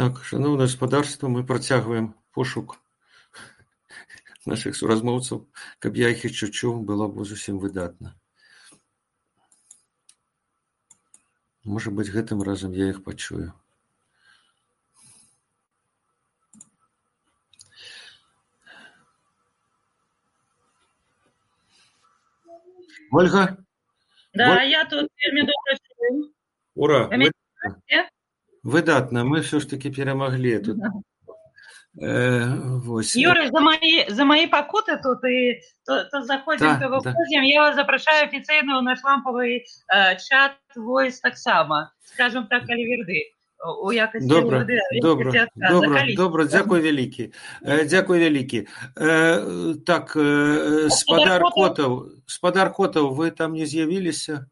Так, шановне господарство, мы працягваем пошук наших суразмоўцаў. Каб я іх яшчэ чуў, было б зусім выдатна. Можа быць, гэтым разам я іх пачую. Ольга? Да, Оль... я тут вельмі добра чую. Ура! Вы мяне Вы- чуеце? Выдатна, мы все ж таки перамаглі тут. Э, вось. Юрий, за мои, за мои покуты тут и то, то заходим, Да, то да. выходим. Я вас запрашаю официально в наш ламповый э, чат Voice таксама. Скажем так, Оливерды. У якости Добра, Оливерды, в добра, якости отца. добра, Закаліць. добра, дзякуй вялікі. Э, Дзякуй вялікі. Э, Так, э, спадар Котаў? Котаў, спадар Котаў, вы там не з'явіліся?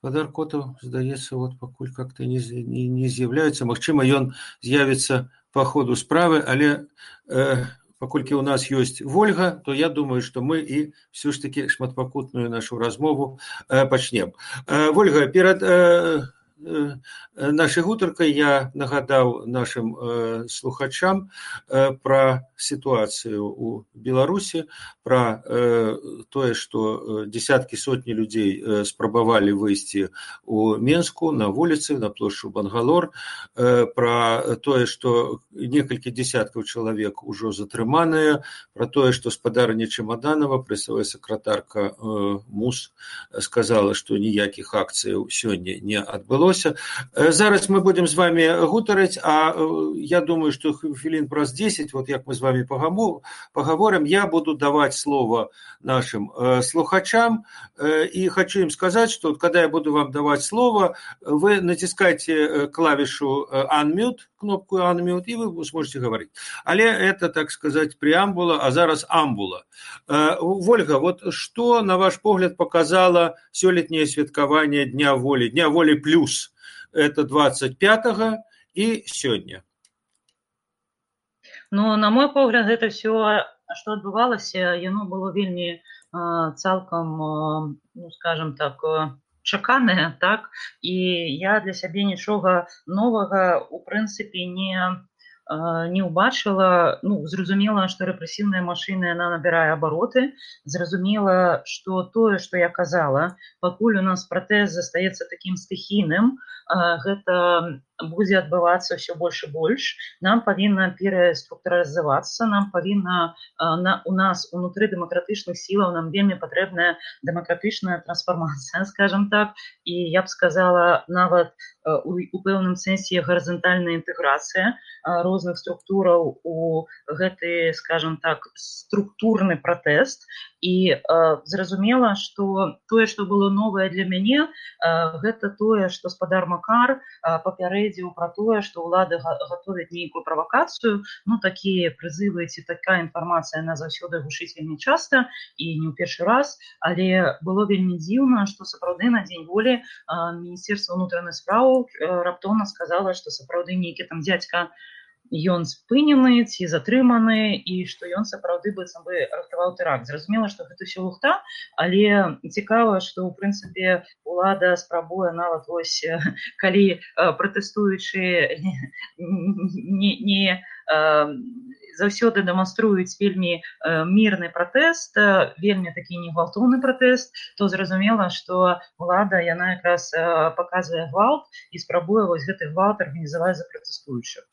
Спадар Котаў, здаецца, вот пакуль как-то не, з- не, не з'яўляецца. Магчыма, ён з'явіцца па ходу справы, але э, паколькі ў нас ёсць Вольга, то я думаю, што мы і все ж таки шматпакутную нашу размову э, пачнем. Э, Вольга, перад э, э, нашай гутаркай я нагадаў нашым э, слухачам э, пра сітуацыю ў Беларусі, пра э, тое, што э, дзесяткі сотні людзей э, спрабавалі выйсці ў Менску на вуліцы, на плошчу Бангалор, э, пра тое, што некалькі дзесяткаў чалавек ужо затрыманыя, пра тое, што спадарня Чемаданова, прэсавая сакратарка э, МУС сказала, што ніякіх акцыяў сёння не адбылося. Э, Зараз мы будзем з вами гутарыць, а я думаю, што хвілін праз 10, вот як мы з вами паговорым, я буду даваць слово нашим слухачам. И хочу им сказать, что когда я буду вам давать слово, вы натискайте клавишу unmute, кнопку unmute, и вы сможете говорить. Але это, так сказать, преамбула, а зараз амбула. Э, Вольга, вот что, на ваш погляд, показало сёлетнее святкаванне Дня воли, Дня воли плюс, это 25 и сегодня? Ну, на мой погляд, гэта все, што адбывалася, яно было вельмі э, цалкам, э, ну, скажем так, э, чаканае, так? І я для сябе нічога новага, у прынцыпе, не, э, не ўбачыла. Ну, зразумела, што рэпрэсіўная машына, яна набірае абароты. Зразумела, што тое, што я казала, пакуль у нас пратэз застаецца такім стыхійным, э, гэта будзе адбывацца ўсё больш і больш. Нам павінна пераструктурызавацца, нам павінна на, у нас унутры дэмакратычных сілаў нам вельмі патрэбная дэмакратычная трансфармацыя, скажем так, і я б сказала нават а, у, у пэўным сэнсе гарызантальная інтэграцыя розных структураў у гэты, скажем так, структурны пратэст. І а, зразумела, што тое, што было новае для мяне, а, гэта тое, што спадар Макар а, папярэдзіў пра тое, што ўлады га- гатовяць нейкую правакацыю, ну такія прызывы ці такая інфармацыя она заўсёды гучыць вельмі часта і не ў першы раз, але было вельмі дзіўна, што сапраўды на дзень волі а, міністерства ўнутраных спраў э, раптоўна сказала, што сапраўды нейкі там дзядзька ён спынены ці затрыманы і што ён сапраўды быццам бы рыхтаваў тэракт. Зразумела, што гэта ўсё лухта, але цікава, што ў прынцыпе улада спрабуе нават вось э, калі э, пратэстуючыя не, не э, заўсёды дэманструюць вельмі мірны пратэст, вельмі такі негвалтоўны пратэст, то зразумела, што ўлада яна якраз паказвае гвалт і спрабуе вось гэты гвалт арганізаваць за пратэстуючых.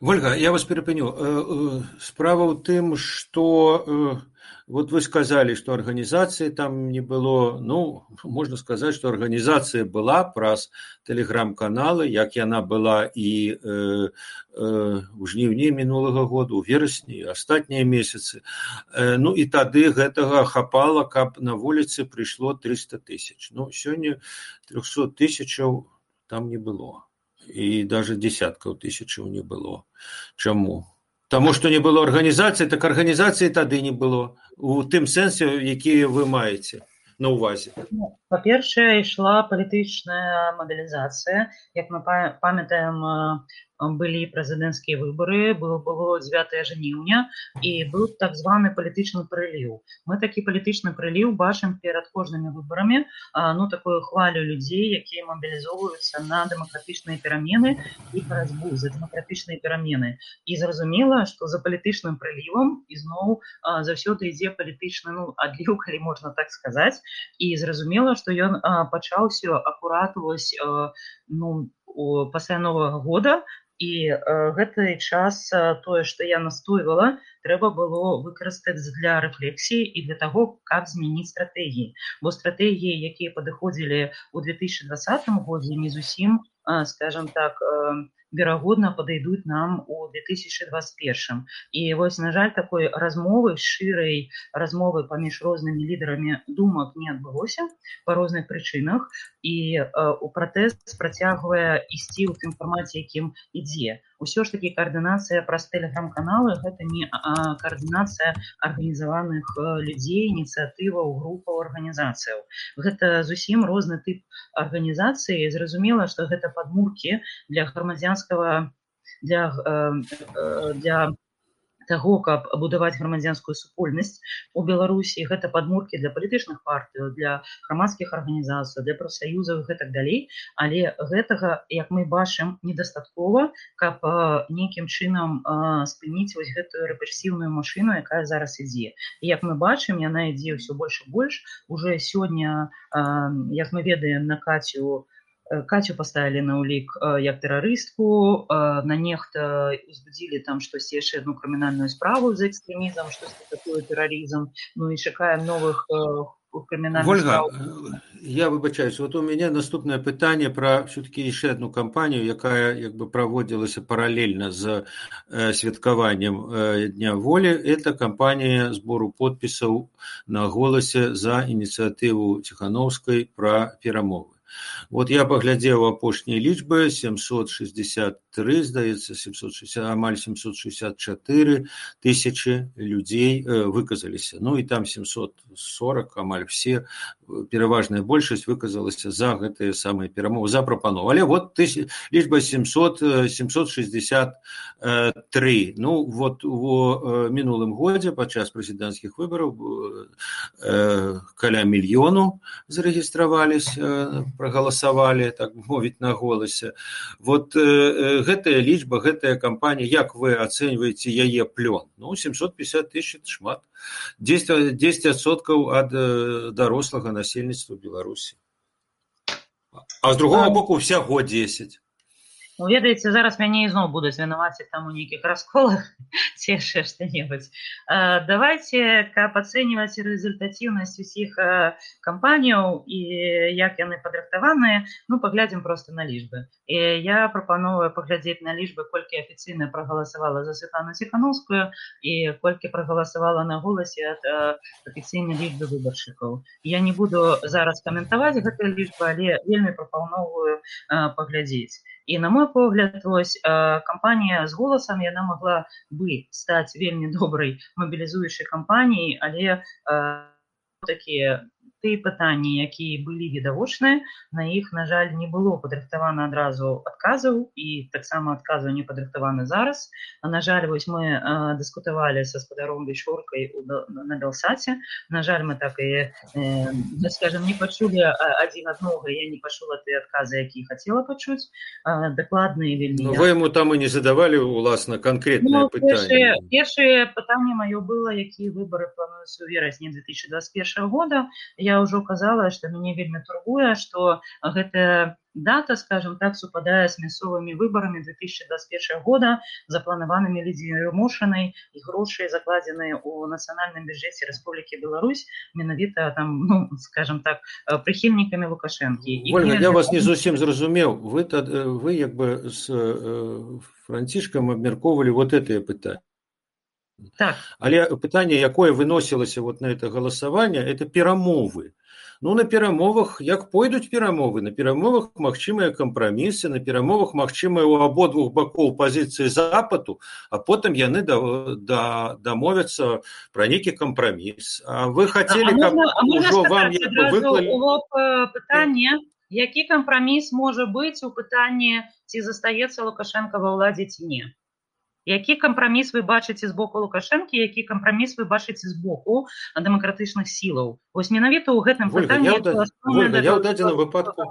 Вольга, я вас перапыню. Э, э, Справа ў тым, што э, вот вы сказалі, што арганізацыі там не было, ну, можна сказаць, што арганізацыя была праз тэлеграм-каналы, як яна была і э, э, ў жніўні мінулага года, у верасні, і астатнія месяцы. Э, Ну і тады гэтага хапала, каб на вуліцы прыйшло 300 тысяч. Ну, сёння 300 тысячаў там не было і даже десяткаў тысячаў не было. Чаму? Таму што не было арганізацыі, так арганізацыі тады не было у тым сэнсе, якія вы маеце на ўвазе. Ну, па-першае ішла палітычная мабілізацыя як мы памятаем былі прэзідэнцкія выбары было было 9 жніўня і быў так званы палітычны прыліў мы такі палітычны прыліў бачым перад кожнымі выбарамі ну такую хвалю людзей якія мабілізоўваюцца на дэмакратычныя перамены і барацьбу за дэмакратычныя перамены і зразумела што за палітычным прылівам ізноў заўсёды ідзе палітычны ну адліў калі можна так сказаць і зразумела што ён пачаўся акурат вось ну пасля новага года і э, гэты час э, тое што я настойвала трэба было выкарыстаць для рэфлексіі і для таго каб змяніць стратэгіі бо стратэгіі якія падыходзілі ў 2020 годзе не зусім скажем так э, верагодна падыйдуць нам у 2021 і вось на жаль такой размовы шырай размовы паміж рознымі лідарамі думак не адбылося па розных прычынах і у пратэст працягвае ісці ў тым фармаце якім ідзе ўсё ж таки каардынацыя праз тэлеграм-каналы гэта не каардынацыя арганізаваных людзей ініцыятываў групаў арганізацыяў гэта зусім розны тып арганізацыі зразумела што гэта падмуркі для грамадзянскага для для того каб будаваць грамадзянскую супольнасць у беларусі гэта падмуркі для палітычных партый для грамадскіх арганізацый для прафсаюзаў гэтак далей але гэтага як мы бачым недастаткова каб нейкім чынам спыніць вось гэтую рэпрэсіўную машыну якая зараз ідзе як мы бачым яна ідзе ўсё больш і больш уже сёння як мы ведаем на кацю у Э, Катю поставілі на ўлік э, як тэрарыстку э, на нехта узбудзілі там штосьці яшчэ одну крымінальную справу за экстрэмізм штосьці такое тэрарызм ну і чакаем новых Ольга, я выбачаюсь вот у меня наступное пытанне про все-таки яшчэ одну кампанію якая як бы праводзілася паралельна з э, святкаваннем э, дня волі это кампанія сбору подпісаў на голасе за ініцыятыву ціхановскай пра перамовы Вот я паглядзеў апошнія лічбы 763 здаецца 760 амаль 764 тысячи людзей э, выказаліся ну і там 740 амаль все пераважная большасць выказалася за гэтыя самыя перамовы за прапанову але вот ты лічба 700 763 ну вот у э, мінулым годзе падчас прэзідэнцкіх выбараў э, каля мільёну зарэгістраваліся прагаласавалі так мовіць на голасе вот гэтая лічба гэтая кампанія як вы ацэньваеце яе плён ну 750 тысяч шмат 10 10соткаў ад дарослага насельніцтва беларусі а з другого боку всяго 10 Ну, ведаеце зараз мяне ізноў будуць вінаваціць там у нейкіх расколах ці яшчэ што-небудзь. Давайте каб ацэньваць рэзультатыўнасць усіх кампаніяў і як яны падрыхтаваныя ну паглядзім просто на лічбы. І я прапановую паглядзець на лічбы колькі афіцыйна прагаласавала за светлану ціхановскую і колькі прагаласавала на голасе ад афіцыйнай лічбы выбаршчыкаў. Я не буду зараз каментаваць гэтыя лічбы але вельмі прапановую паглядзець і на мой погляд вось кампанія з голасам яна могла бы стаць вельмі добрай мабілізуючай кампаніяй але такія тыя пытанні якія былі відавочныя на іх на жаль не было падрыхтавана адразу адказаў і таксама адказу не падрыхтаваны зараз а на жаль вось мы дыскутавалі са спадаром вечоркай на белсаце на жаль мы так і э, скажем не пачулі адзін аднога я не пачула ты адказы які хацела пачуць дакладныя вельмі ну, вы ему там і не задавалі уласна конкретно ну, першае пытанне маё было якія выборы плануюцца ў верасні 2021 года я ўжо казала што мяне вельмі турбуе што гэтая дата скажем так супадае з мясцовымі выбарамі 2021 года запланаванымі лідзімошанай і грошай закладзеныя у нацыянальным бюджэце Рэспублікі Беларусь менавіта там ну скажем так прыхільнікамі лукашэнкі Ольга, я вас не зусім зразумеў вы вы як бы з францішкам абмяркоўвалі вот это пытанне так. Але пытанне, якое выносілася вот на это галасаванне, это перамовы. ну на перамовах як пойдуць перамовы? На перамовах магчымыя кампрамісы на перамовах магчымыя у абодвух бакоў пазіцыі западу а потым яны да, да, дамовяцца пра нейкі кампраміс. А вы хацелі каб ужо вам выклалі... пытанне які кампраміс можа быць у пытанні ці застаецца лукашенко ва ўладзе ці не які кампраміс вы бачыце з боку лукашэнкі які кампраміс вы бачыце з боку дэмакратычных сілаў вось менавіта ў гэтым пытанні я ў дадзеным выпадку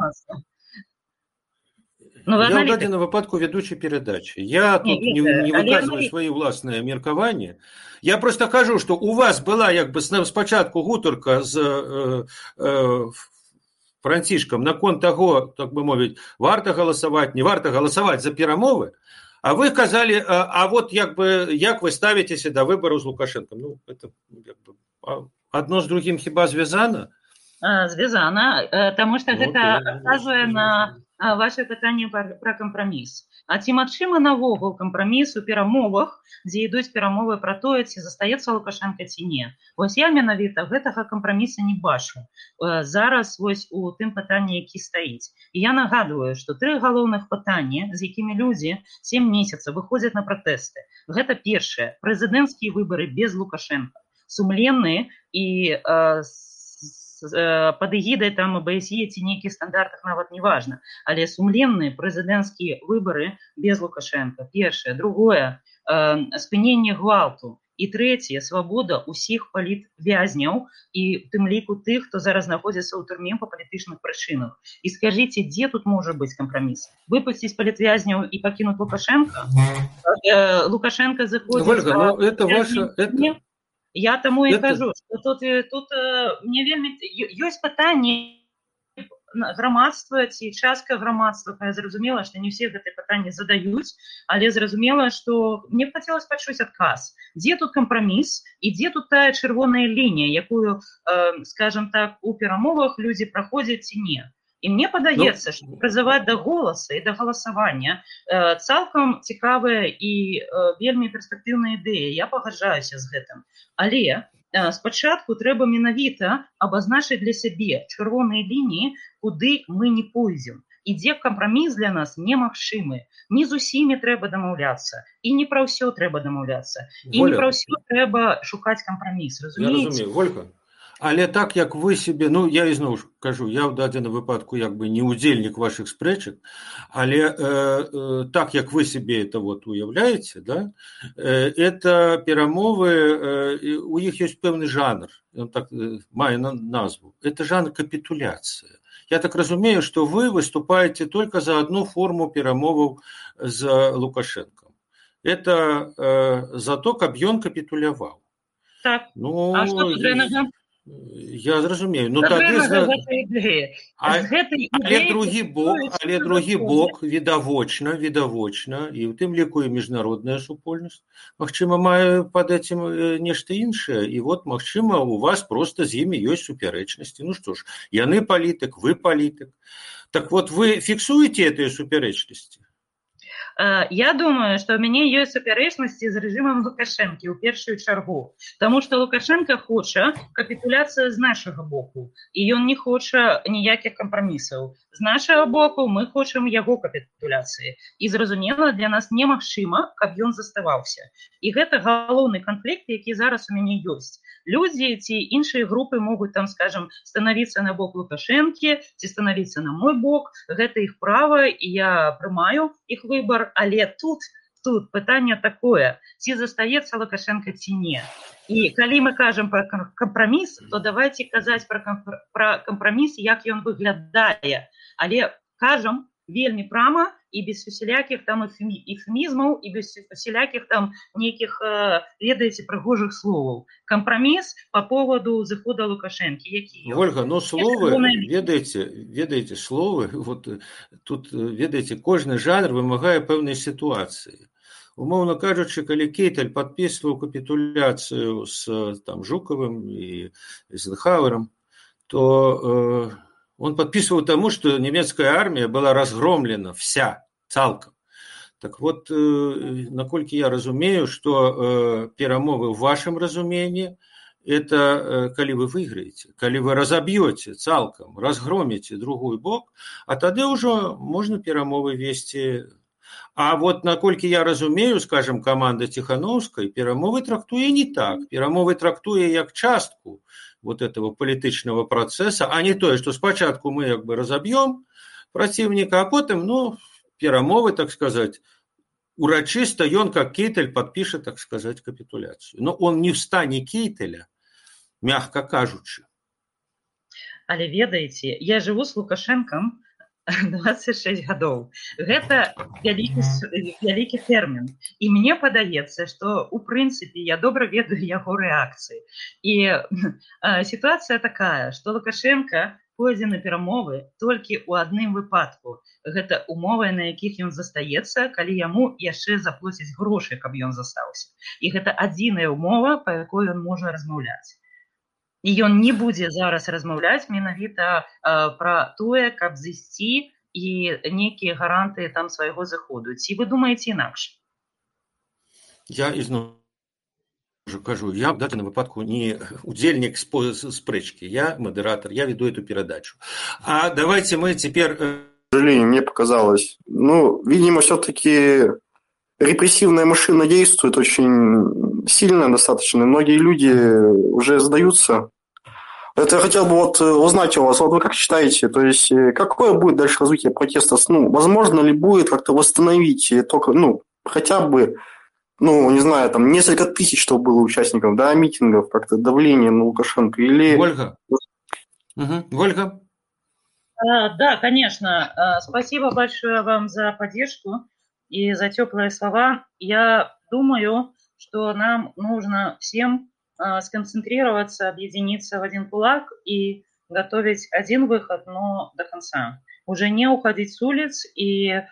Ну, я ў дадзеным выпадку ведучай перадачы я тут не, не, не выказваю але... свае ўласныя меркаванні я просто кажу што у вас была як бы спачатку гутарка з э, э, францішкам наконт таго так бы мовіць варта галасаваць не варта галасаваць за перамовы а вы казалі а, а вот як бы як вы ставіцеся да выбару з лукашенко ну это як бы, адно з другім хіба звязана звязана таму што гэта адказвае на ваше пытанне пра кампраміс А ці магчыма навогул кампраміс у перамовах дзе ідуць перамовы пра тое ці застаецца лукашенко ці не вось я менавіта гэтага кампраміса не бачу зараз вось у тым пытанні які стаіць і я нагадываю что тры галоўных пытання з якімі людзі сем месяцаў выходзяць на пратэсты гэта першае прэзідэнцкія выбары без лукашенко сумленныя і з Э, под эгідай там АБСЕ ці нейкіх стандартах нават неважна але сумленныя прэзідэнцкія выбары без лукашенко. Першае другое. Э, спыненне гвалту. І трэцяе свабода ўсіх палітвязняў і тым ліку тых хто зараз знаходзіцца ў турме па палітычных прычынах і скажитеце дзе тут можа быць кампраміс выпусціць палітвязняў і пакінуць лукашенко? Э, лукашенко заходит ну, это ваша это... Я таму і кажу, што тут, тут мне вельмі ёсць пытанні грамадства ці частка грамадства я зразумела што не все гэтыя пытанні задаюць але зразумела што мне хацелось пачуць адказ дзе тут кампраміс і дзе тут тая чырвоная лінія якую э, скажем так у перамовах людзі праходзяць ці не і мне падаецца ну, што прызываць да голаса і да галасавання э, цалкам цікавая і э, вельмі перспектыўная ідэя я пагаджаюся з гэтым але э, спачатку трэба менавіта абазначыць для сябе чырвоныя лініі куды мы не пойдзем ідзе кампраміс для нас немагчымы не з усімі трэба дамаўляцца і не пра ўсё трэба дамаўляцца і Воля. не пра ўсё трэба шукаць кампраміс разумею Волька але так як вы себе ну я ізноў ж кажу я ў дадзеным выпадку як бы не удзельнік ваших спрэчак але э, э, так як вы себе это вот уяўляеце да э, это перамовы э, у іх ёсць пэўны жанр он так э, мае на назву это жанр капітуляцыя я так разумею что вы выступаете только за одну форму перамоваў з лукашенко это э, за то каб ён капітуляваў так ну а что Я зразумею ну тады за... а, але другі бок але другі бок відавочна відавочна і ў тым ліку і міжнародная супольнасць Мачыма мае пад этим нешта іншае і вот магчыма у вас просто з імі ёсць супярэчнасці Ну што ж яны палітык вы палітык так вот вы фіксуеце этой супярэчнасці Э, я думаю что у мяне ёсць супярэчнасці з рэжымам лукашэнкі ў першую чаргу Таму что лукашенко хоча капітуляцыя з нашага боку і ён не хоча ніякіх кампрамісаў з нашага боку мы хочам яго капітуляцыі і зразумела для нас немагчыма каб ён заставаўся і гэта галоўны канфлікт які зараз у мяне ёсць людзі ці іншыя групы могуць там скажем становіцца на бок лукашэнкі ці станавіцца на мой бок гэта іх права і я прымаю іх выбор але тут тут пытанне такое ці застаецца лукашенко ці не і калі мы кажам про кампраміс то давайте казаць про про кампраміс як ён выглядае але кажам вельмі прама і без усялякіх там эфемізмаў і без усялякіх там нейкіх э, ведаеце прыгожых словаў кампраміс по поводу зыхода лукашэнкі які ольга но словы ведаеце ведаеце словы вот тут ведаеце кожны жанр вымагае пэўнай сітуацыі умоўно кажучы калі кейталь подписываў капітуляцыю с там жукавым і зхавером то э, он подписывал тому что немецкая армия была разгромлена вся цалкам так вот э, наколькі я разумею что э, перамовы в вашем разумении это э, калі вы выйграеце калі вы разаб'ёце цалкам разгроміце другой бок а тады ўжо можна перамовы весці а вот наколькі я разумею скажем команда ціхановскай перамовы трактуе не так перамовы трактуе як частку вот этого палітычнага працэса а не тое што спачатку мы як бы разаб'ём праціўніка а потым ну перамовы так сказать урачыста ён как кейтель подпіша так сказать капітуляцыю но он не в стане кейтеля мягко кажучы але ведаеце я жыву с лукашенком 26 гадоў гэта вялікі вялікі тэрмін і мне падаецца што у прынцыпе я добра ведаю яго рэакцыі і сітуацыя такая што лукашенко пойдзе на перамовы толькі ў адным выпадку гэта умовы на якіх ён застаецца калі яму яшчэ заплоціць грошы каб ён застаўся і гэта адзіная умова па якой ён можа размаўляць і ён не будзе зараз размаўляць менавіта пра тое каб зысці і нейкія гаранты там свайго заходу ці вы думаеце інакш я ізноў кажу я в дадзеным выпадку не удзельнік спрэчкі я модератор я веду эту передачу а давайте мы теперь э, к сожалению мне показалось ну видимо все-таки репрессивная машина действует очень сильно достаточно многие люди уже сдаются это я хотел бы вот узнать у вас, вот вы как считаете, то есть э, какое будет дальше развитие протеста? Ну, возможно ли будет как-то восстановить только, ну, хотя бы ну, не знаю, там несколько тысяч, что было участников, да, митингов, как-то давление на Лукашенко или... Ольга. Угу. Ольга. А, да, конечно. А, спасибо большое вам за поддержку и за теплые слова. Я думаю, что нам нужно всем сконцентрироваться, объединиться в один кулак и готовить один выход, но до конца. Уже не уходить с улиц и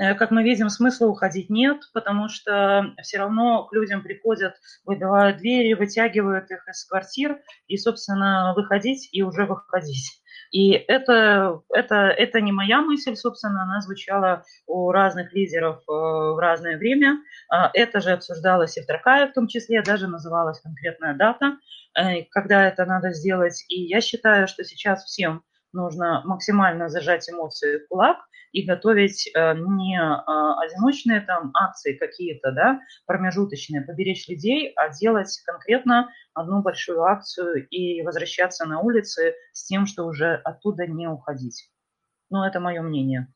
Э, как мы видим, смысла уходить нет, потому что все равно к людям приходят, выбивают двери, вытягивают их из квартир, и, собственно, выходить и уже выходить. И это, это, это не моя мысль, собственно, она звучала у разных лидеров э, в разное время. А, это же обсуждалось и в Тракае в том числе, даже называлась конкретная дата, э, когда это надо сделать. И я считаю, что сейчас всем нужно максимально зажать эмоции в кулак и готовить э, не э, одиночные там акции какие-то, да, промежуточные, поберечь людей, а делать конкретно одну большую акцию и возвращаться на улицы с тем, что уже оттуда не уходить. Ну, это мое мнение.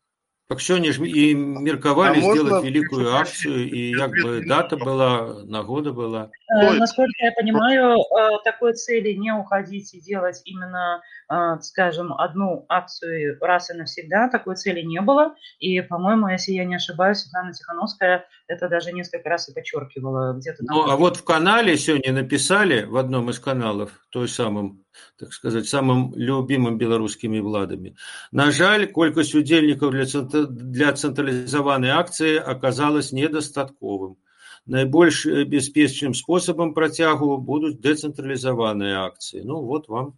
Сёння ж і меркавалі а сделать великую акцию, и как бы дата была, нагода была. Э, насколько я понимаю, э, такой цели не уходить и делать именно, э, скажем, одну акцию раз и навсегда, такой цели не было. И, по-моему, если я не ошибаюсь, Светлана Тихановская это даже несколько раз и подчеркивала где-то. Ну, а вот в канале сегодня написали, в одном из каналов, той самым, так сказать, самым любимым белорусскими владами. На жаль, колькость удельников для, для централизованной акции оказалась недостатковым. Найбольш бяспечным способом працягу будуць дэцэнтралізаваныя акцыі. Ну вот вам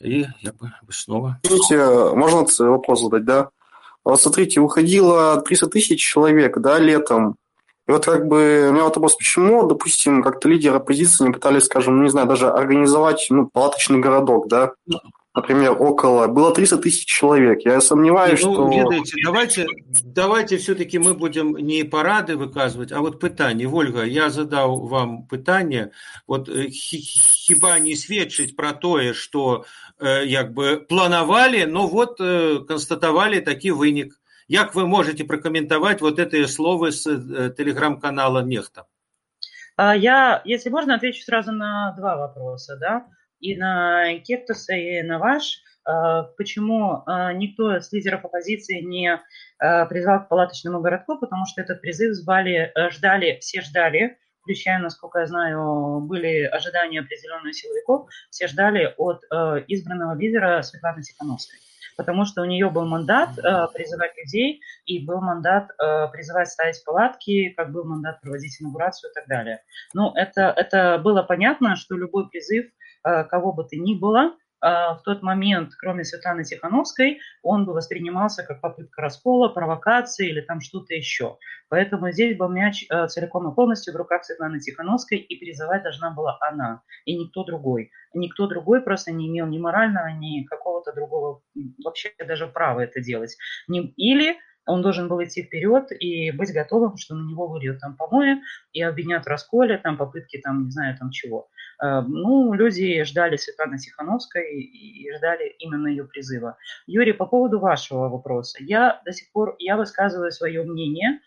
и я бы снова. Извините, можно вопрос задать, да? Вот смотрите, уходило 300 тысяч человек, да, летом. И вот как бы у меня вот вопрос, почему, допустим, как-то лидеры оппозиции не пытались, скажем, ну, не знаю, даже организовать ну, палаточный городок, да? например, около, было 300 тысяч человек. Я сомневаюсь, ну, что... Ведаете, давайте, давайте все-таки мы будем не парады выказывать, а вот пытание. Вольга, я задал вам пытание. Вот э, хиба не сведчить про то, что как э, бы планировали, но вот э, констатовали такой вынік. Як вы можете прокомментовать вот это слово с телеграм-канала Нехта? А, я, если можно, отвечу сразу на два вопроса. Да? и на Кектуса, и на ваш, а, почему а, никто из лидеров оппозиции не призвал к палаточному городку, потому что этот призыв звали, э, ждали, все ждали, включая, насколько я знаю, были ожидания определенных силовиков, все ждали от э, избранного лидера Светланы Тихановской потому что у нее был мандат э, призывать людей, и был мандат э, призывать ставить палатки, как был мандат проводить инаугурацию и так далее. Ну, это, это было понятно, что любой призыв Э, кого бы то ни было, в тот момент, кроме Светланы Тихановской, он бы воспринимался как попытка раскола, провокации или там что-то еще. Поэтому здесь был мяч целиком и полностью в руках Светланы Тихановской, и призывать должна была она, и никто другой. Никто другой просто не имел ни морального, ни какого-то другого вообще даже права это делать. Или он должен был идти вперед и быть готовым, что на него выльют там помои и обвинят в расколе, там попытки, там, не знаю, там чего. Э, ну, люди ждали Светланы Тихановской и ждали именно ее призыва. Юрий, по поводу вашего вопроса. Я до сих пор, я высказываю свое мнение,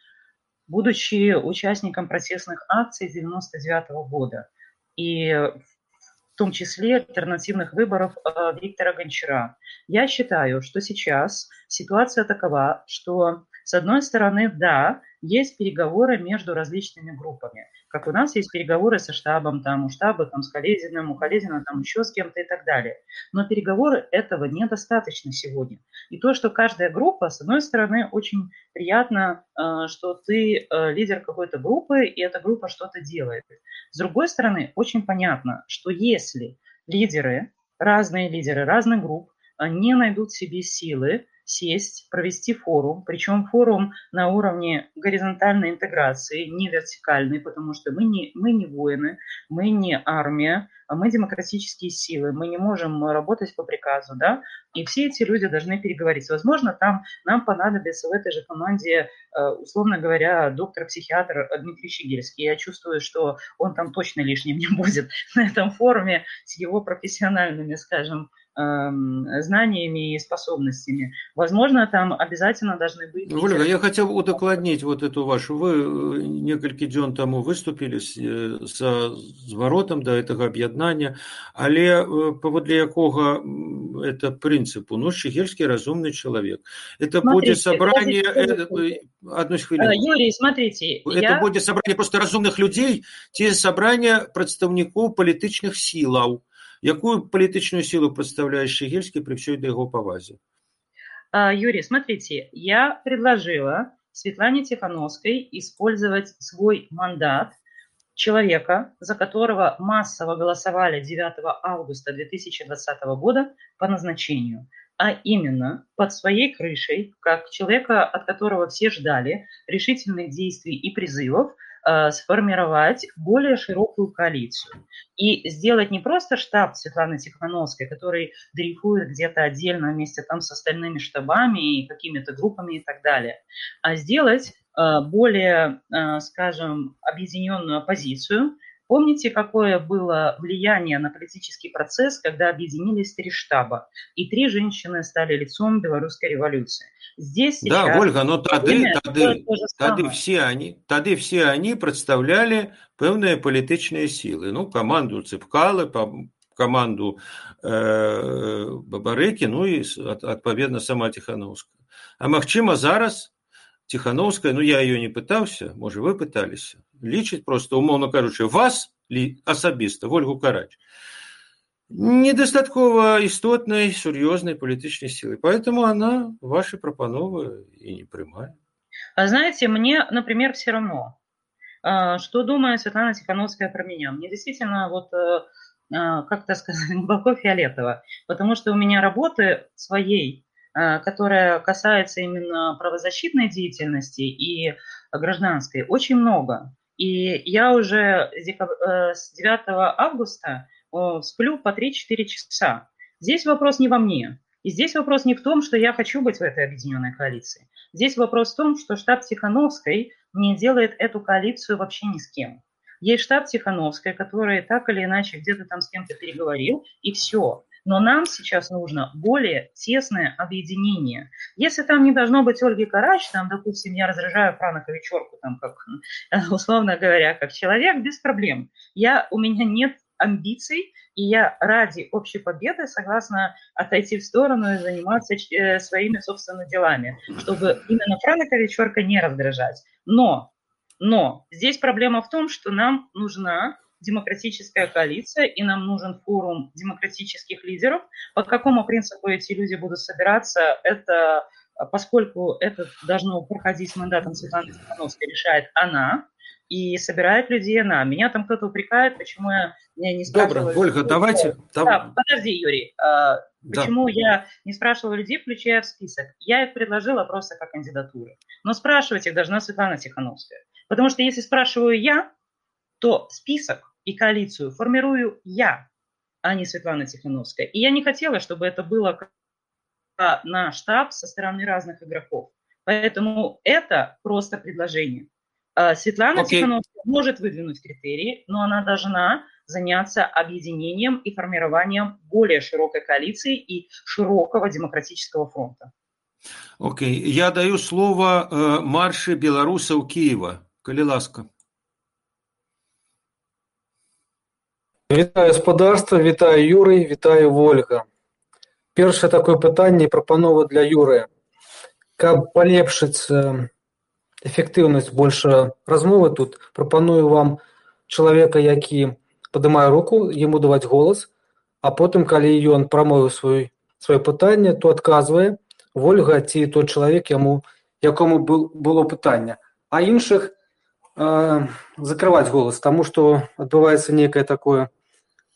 будучи участником протестных акций 99 -го года. И в том числе альтернативных выборов э, Виктора Гончара. Я считаю, что сейчас ситуация такова, что с одной стороны, да, есть переговоры между различными группами. Как у нас есть переговоры со штабом, там, у штаба там, с Колезиным, у Колезина там, еще с кем-то и так далее. Но переговоры этого недостаточно сегодня. И то, что каждая группа, с одной стороны, очень приятно, э, что ты э, лидер какой-то группы, и эта группа что-то делает. С другой стороны, очень понятно, что если лидеры, разные лидеры разных групп э, не найдут себе силы сесть, провести форум, причем форум на уровне горизонтальной интеграции, не вертикальной, потому что мы не, мы не воины, мы не армия, а мы демократические силы, мы не можем работать по приказу, да, и все эти люди должны переговорить. Возможно, там нам понадобится в этой же команде, э, условно говоря, доктор-психиатр Дмитрий Щегельский. Я чувствую, что он там точно лишним не будет на этом форуме с его профессиональными, скажем, знаниями и способностями. Возможно, там обязательно должны быть... Ольга, я хотел удокладнить вот эту вашу. Вы э, некалькі дзён таму выступілі са зваротам да гэтага аб'яднання, але э, паводле якога это принципу ну Щегельский разумный человек. Это смотрите, будет собрание э, одну хвилину. Юрий, смотрите, это я... будет собрание просто разумных людей, те собрание представников политичных силаў Якую палітычную силу представляет Щегельский при всей его повазе? А, Юрий, смотрите, я предложила Светлане Тихановской использовать свой мандат человека, за которого массово голосовали 9 августа 2020 года по назначению, а именно под своей крышей, как человека, от которого все ждали решительных действий и призывов, сформировать более широкую коалицию. И сделать не просто штаб Светланы Тихановской, который дрейфует где-то отдельно вместе там с остальными штабами и какими-то группами и так далее, а сделать э, более, э, скажем, объединенную оппозицию, Помните, какое было влияние на политический процесс, когда объединились три штаба, и три женщины стали лицом белорусской революции? Здесь сейчас... Да, Ольга, но тады, тады, тады, все они, тады все они представляли певные политические силы. Ну, команду Цыпкалы, команду э, Бабарыки, ну и, отповедно, сама Тихановская. А магчыма зараз Тихановская, ну я ее не пытался, может вы пытались, лічыць просто умоўно кажучы вас асабіста ольгу караць недостатково істотнай сур'ёзнай палітычнай силы поэтому она ваши прапановы и не прымае а знаете мне например все равно а, что думает Светлана Тихановская про меня мне действительно вот э, а, как-то сказать глубоко фиолетово потому что у меня работы своей а, которая касается именно правозащитной деятельности и гражданской, очень много. И я уже с 9 э, августа сплю по 3-4 часа. Здесь вопрос не во мне. И здесь вопрос не в том, что я хочу быть в этой объединенной коалиции. Здесь вопрос в том, что штаб Тихановской не делает эту коалицию вообще ни с кем. Есть штаб Тихановской, который так или иначе где-то там с кем-то переговорил, и все. Но нам сейчас нужно более тесное объединение. Если там не должно быть Ольги Карач, там, допустим, я разряжаю Франака вечерку, там, как, условно говоря, как человек, без проблем. Я, у меня нет амбиций, и я ради общей победы согласна отойти в сторону и заниматься э, своими собственными делами, чтобы именно Франака вечерка не раздражать. Но, но здесь проблема в том, что нам нужна демократическая коалиция, и нам нужен форум демократических лидеров. По какому принципу эти люди будут собираться, это поскольку это должно проходить с мандатом Светланы Тихановской, решает она. и собирает людей она. Меня там кто-то упрекает, почему я не спрашиваю... Добро, Ольга, давайте... Да, подожди, Юрий. А, почему да. я не спрашивала людей, включая в список? Я их предложила просто как кандидатуры. Но спрашивать их должна Светлана Тихановская. Потому что если спрашиваю я, то список и коалицию формирую я, а не Светлана Тихановская. И я не хотела, чтобы это было на штаб со стороны разных игроков. Поэтому это просто предложение. А, Светлана okay. Тихановская может выдвинуть критерии, но она должна заняться объединением и формированием более широкой коалиции и широкого демократического фронта. Окей. Okay. Я даю слово э, марше белорусов Киева. Калі Вітаю гаспадарства, вітаю Юрый, вітаю Вольга. Першае такое пытанне прапанова для Юрыя. Каб палепшыць эфектыўнасць больше размовы тут прапаную вам чалавека які падымае руку ему даваць голас а потым калі ён прамовіў свой сваё пытанне то адказвае ольга ці той чалавек яму якому был было пытанне а іншых э, закрываць голас таму што адбываецца некае такое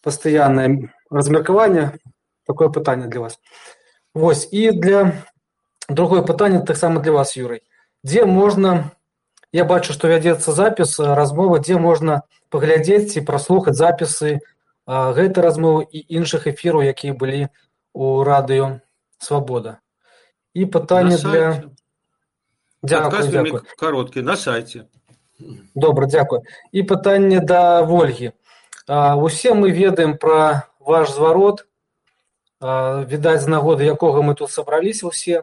пастаяннае размеркаванне такое пытанне для вас. Вось і для другое пытанне таксама для вас юрый. Дзе можна я бачу што вядзецца запіс размовы дзе можна паглядзець ці праслухаць запісы гэтай размовы і іншых эфіраў якія былі у радыё свабода і пытанне для дзякую, дзякую. кароткі на сайце добра дзякую і пытанне да ольгі усе мы ведаем пра ваш зварот відаць з нагоды якога мы тут сабраліся ўсе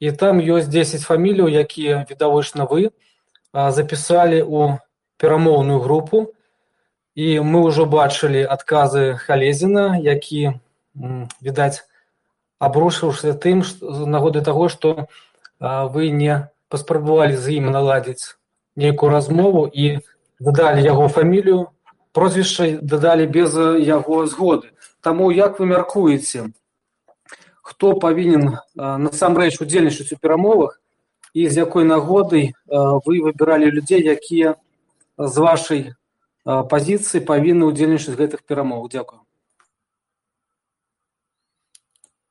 і там ёсць 10 фаміліяў якія відавочна вы запісалі ў перамоўную групу і мы ўжо бачылі адказы халезіна які відаць абрушыўся тым нагоды таго што вы не паспрабавалі з ім наладзіць нейкую размову і дадалі яго фамілію прозвішча дадалі без яго згоды таму як вы мяркуеце хто павінен насамрэч удзельнічаць у перамовах і з якой нагодай вы выбіралі людзей якія з вашай пазіцыі павінны ўдзельнічаць гэтых перамоў дзякую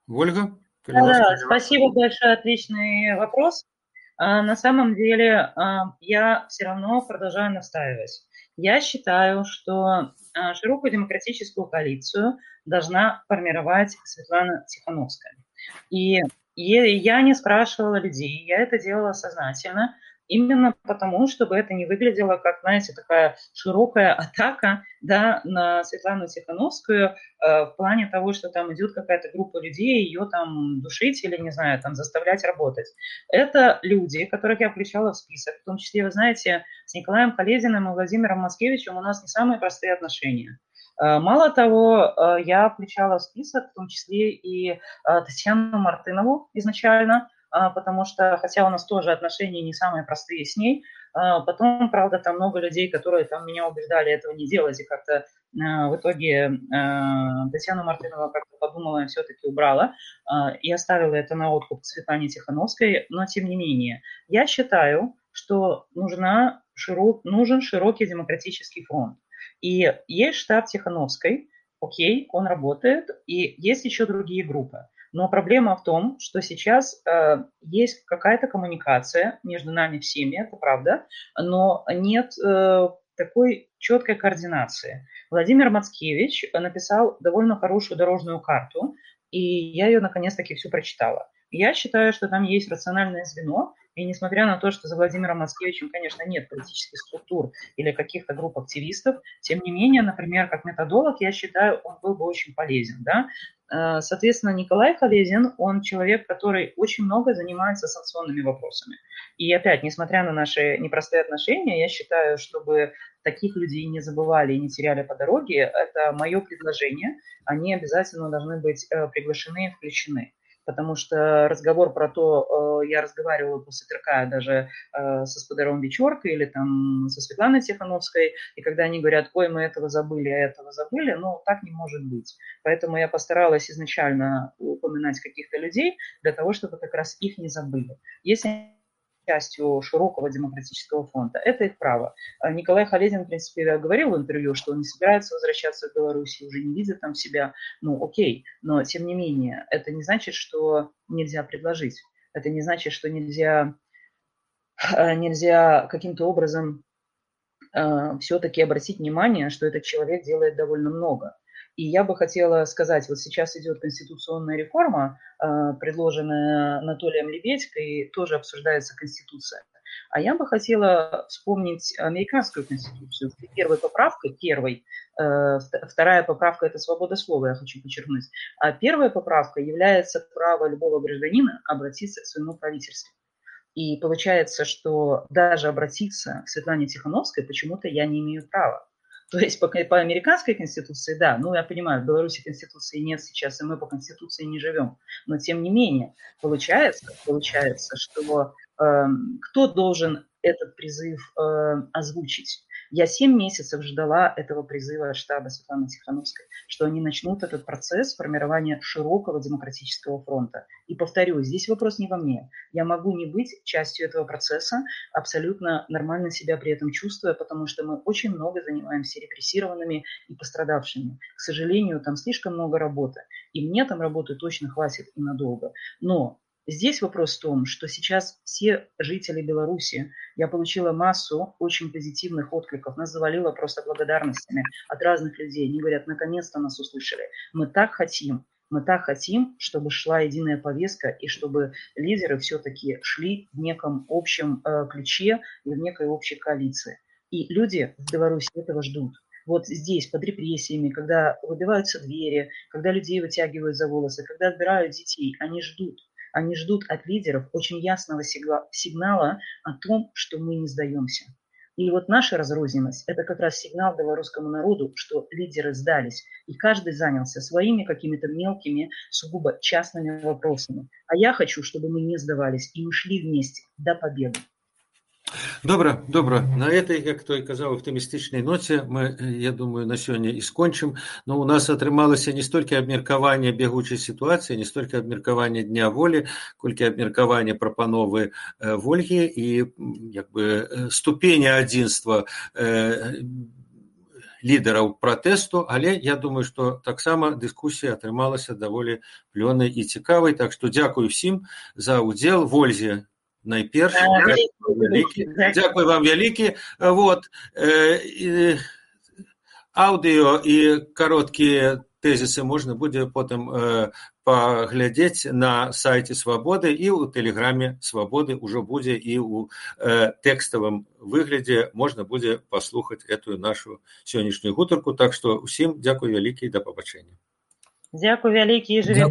ольга да, спасибо большое отличный вопрос на самом деле я все равно продолжаю настаивать я считаю что широкую демократическую коалицию должна формировать Светлана Тихановская. И я не спрашивала людей, я это делала сознательно, именно потому, чтобы это не выглядело как, знаете, такая широкая атака да, на Светлану Тихановскую э, в плане того, что там идет какая-то группа людей, ее там душить или, не знаю, там заставлять работать. Это люди, которых я включала в список, в том числе, вы знаете, с Николаем Полезиным и Владимиром Маскевичем у нас не самые простые отношения. Э, мало того, э, я включала в список, в том числе и э, Татьяну Мартынову изначально, потому что, хотя у нас тоже отношения не самые простые с ней, потом, правда, там много людей, которые там меня убеждали этого не делать, и как-то в итоге Татьяна Мартынова как-то подумала и все-таки убрала и оставила это на откуп Светлане Тихановской, но тем не менее, я считаю, что нужна широк, нужен широкий демократический фронт. И есть штаб Тихановской, окей, он работает, и есть еще другие группы. Но проблема в том, что сейчас э, есть какая-то коммуникация между нами всеми, это правда, но нет э, такой четкой координации. Владимир Мацкевич написал довольно хорошую дорожную карту, и я ее наконец-таки всю прочитала. Я считаю, что там есть рациональное звено, и несмотря на то, что за Владимиром Москевичем, конечно, нет политических структур или каких-то групп активистов, тем не менее, например, как методолог, я считаю, он был бы очень полезен. Да? Э, соответственно, Николай Халезин, он человек, который очень много занимается санкционными вопросами. И опять, несмотря на наши непростые отношения, я считаю, чтобы таких людей не забывали и не теряли по дороге, это мое предложение. Они обязательно должны быть э, приглашены и включены потому что разговор про то, э, я разговаривала после ТРК даже э, со Сподаром Вечерко или там со Светланой Тихановской, и когда они говорят, ой, мы этого забыли, а этого забыли, ну, так не может быть. Поэтому я постаралась изначально упоминать каких-то людей для того, чтобы как раз их не забыли. Если частью широкого демократического фронта. Это их право. А Николай Халезин, в принципе, говорил в интервью, что он не собирается возвращаться в Беларусь, уже не видит там себя. Ну, окей, но тем не менее, это не значит, что нельзя предложить. Это не значит, что нельзя, э, нельзя каким-то образом э, все-таки обратить внимание, что этот человек делает довольно много. И я бы хотела сказать, вот сейчас идет конституционная реформа, э, предложенная Анатолием Лебедькой, тоже обсуждается Конституция. А я бы хотела вспомнить американскую конституцию. Первой поправкой, первой, э, вторая поправка – это свобода слова, я хочу подчеркнуть. А первая поправка является право любого гражданина обратиться к своему правительству. И получается, что даже обратиться к Светлане Тихановской почему-то я не имею права. То есть по, по американской конституции, да, ну я понимаю, в Беларуси конституции нет сейчас, и мы по конституции не живем. Но тем не менее, получается, получается что э, кто должен этот призыв э, озвучить? Я семь месяцев ждала этого призыва штаба Светланы Тихановской, что они начнут этот процесс формирования широкого демократического фронта. И повторю, здесь вопрос не во мне. Я могу не быть частью этого процесса, абсолютно нормально себя при этом чувствуя, потому что мы очень много занимаемся репрессированными и пострадавшими. К сожалению, там слишком много работы. И мне там работы точно хватит и надолго. Но Здесь вопрос в том, что сейчас все жители Беларуси, я получила массу очень позитивных откликов, нас завалило просто благодарностями от разных людей. Они говорят, наконец-то нас услышали. Мы так хотим, мы так хотим, чтобы шла единая повестка и чтобы лидеры все-таки шли в неком общем э, ключе и в некой общей коалиции. И люди в Беларуси этого ждут вот здесь, под репрессиями, когда выбиваются двери, когда людей вытягивают за волосы, когда отбирают детей, они ждут. Они ждут от лидеров очень ясного сигнала о том, что мы не сдаемся. И вот наша разрозненность – это как раз сигнал белорусскому народу, что лидеры сдались, и каждый занялся своими какими-то мелкими, сугубо частными вопросами. А я хочу, чтобы мы не сдавались, и мы шли вместе до победы. Добра, добра. На этой, як той казаў аптымістычнай ноце мы я думаю на сёння і скончым но у нас атрымалася не столькі абмеркавання бегучай сітуацыі не столькі абмеркавання дня волі колькі абмеркавання прапановы э, вольгі і як бы э, ступені адзінства э, лідараў пратэсту але я думаю што таксама дыскусія атрымалася даволі плёнай і цікавай так што дзякую всім за ўдзел вользе найперш дзякуй вам вялікі вот аўдыо і кароткія тэзісы можна будзе потым паглядзець на сайце свабоды і ў тэлеграме свабоды ўжо будзе і ў тэкставым выглядзе можна будзе паслухаць этую нашу сённяшнюю гутарку так што ўсім дзякуй вялікі да пабачэння дзякуй вялікі і жыве